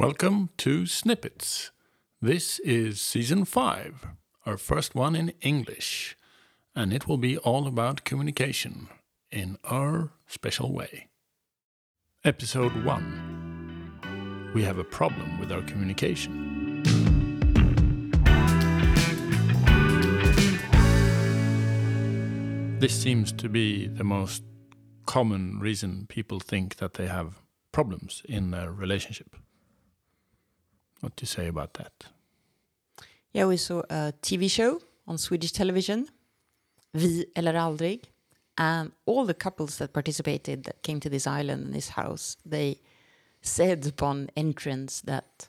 Welcome to Snippets. This is season 5, our first one in English, and it will be all about communication in our special way. Episode 1 We have a problem with our communication. This seems to be the most common reason people think that they have problems in their relationship. What do you say about that? Yeah, we saw a TV show on Swedish television, Vi eller aldrig, and all the couples that participated that came to this island and this house, they said upon entrance that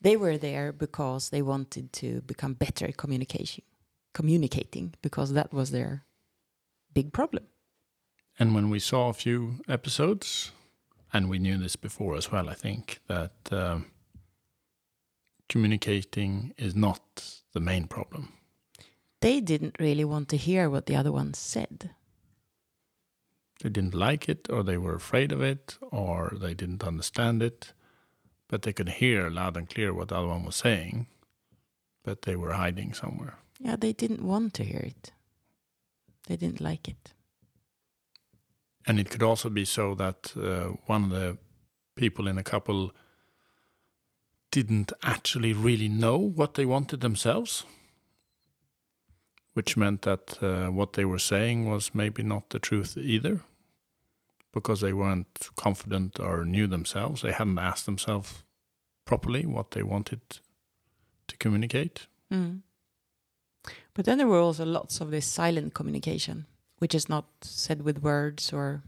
they were there because they wanted to become better at communication, communicating because that was their big problem. And when we saw a few episodes, and we knew this before as well, I think that um, communicating is not the main problem. They didn't really want to hear what the other one said. They didn't like it, or they were afraid of it, or they didn't understand it, but they could hear loud and clear what the other one was saying, but they were hiding somewhere. Yeah, they didn't want to hear it. They didn't like it. And it could also be so that uh, one of the people in a couple didn't actually really know what they wanted themselves, which meant that uh, what they were saying was maybe not the truth either, because they weren't confident or knew themselves. They hadn't asked themselves properly what they wanted to communicate. Mm. But then there were also lots of this silent communication, which is not said with words or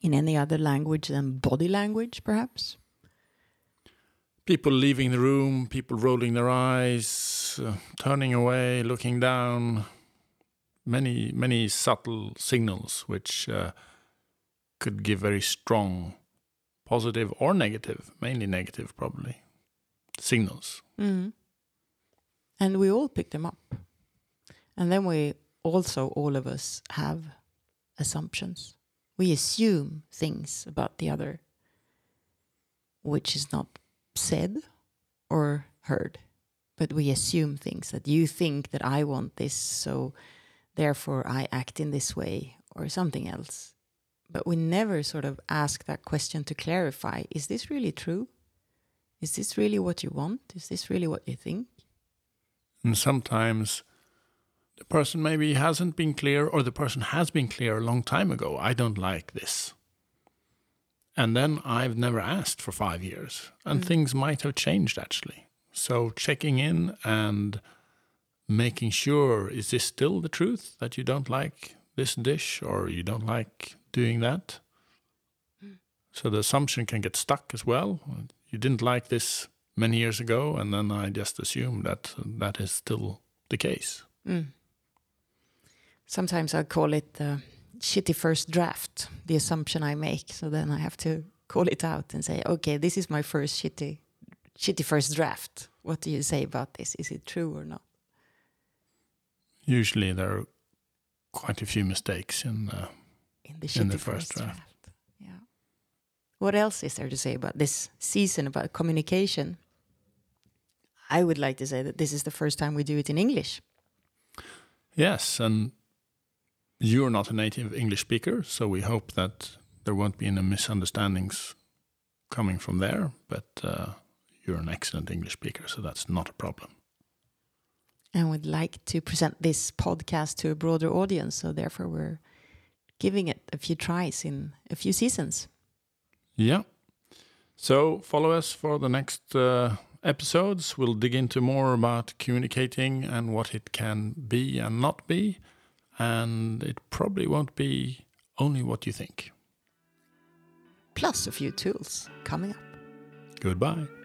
in any other language than body language, perhaps. People leaving the room, people rolling their eyes, uh, turning away, looking down. Many, many subtle signals which uh, could give very strong positive or negative, mainly negative, probably, signals. Mm. And we all pick them up. And then we also, all of us, have assumptions. We assume things about the other, which is not said or heard. But we assume things that you think that I want this, so therefore I act in this way or something else. But we never sort of ask that question to clarify is this really true? Is this really what you want? Is this really what you think? And sometimes the person maybe hasn't been clear, or the person has been clear a long time ago. I don't like this. And then I've never asked for five years, and mm. things might have changed actually. So checking in and making sure is this still the truth that you don't like this dish or you don't like doing that? Mm. So the assumption can get stuck as well. You didn't like this many years ago, and then I just assume that that is still the case. Mm. Sometimes I call it the shitty first draft, the assumption I make. So then I have to call it out and say, okay, this is my first shitty, shitty first draft. What do you say about this? Is it true or not? Usually there are quite a few mistakes in the, in the, in the first, first draft. draft. Yeah. What else is there to say about this season about communication? I would like to say that this is the first time we do it in English. Yes, and you're not a native English speaker, so we hope that there won't be any misunderstandings coming from there. But uh, you're an excellent English speaker, so that's not a problem. And we'd like to present this podcast to a broader audience, so therefore we're giving it a few tries in a few seasons. Yeah. So follow us for the next uh, episodes. We'll dig into more about communicating and what it can be and not be and it probably won't be only what you think. Plus a few tools coming up. Goodbye. Bye.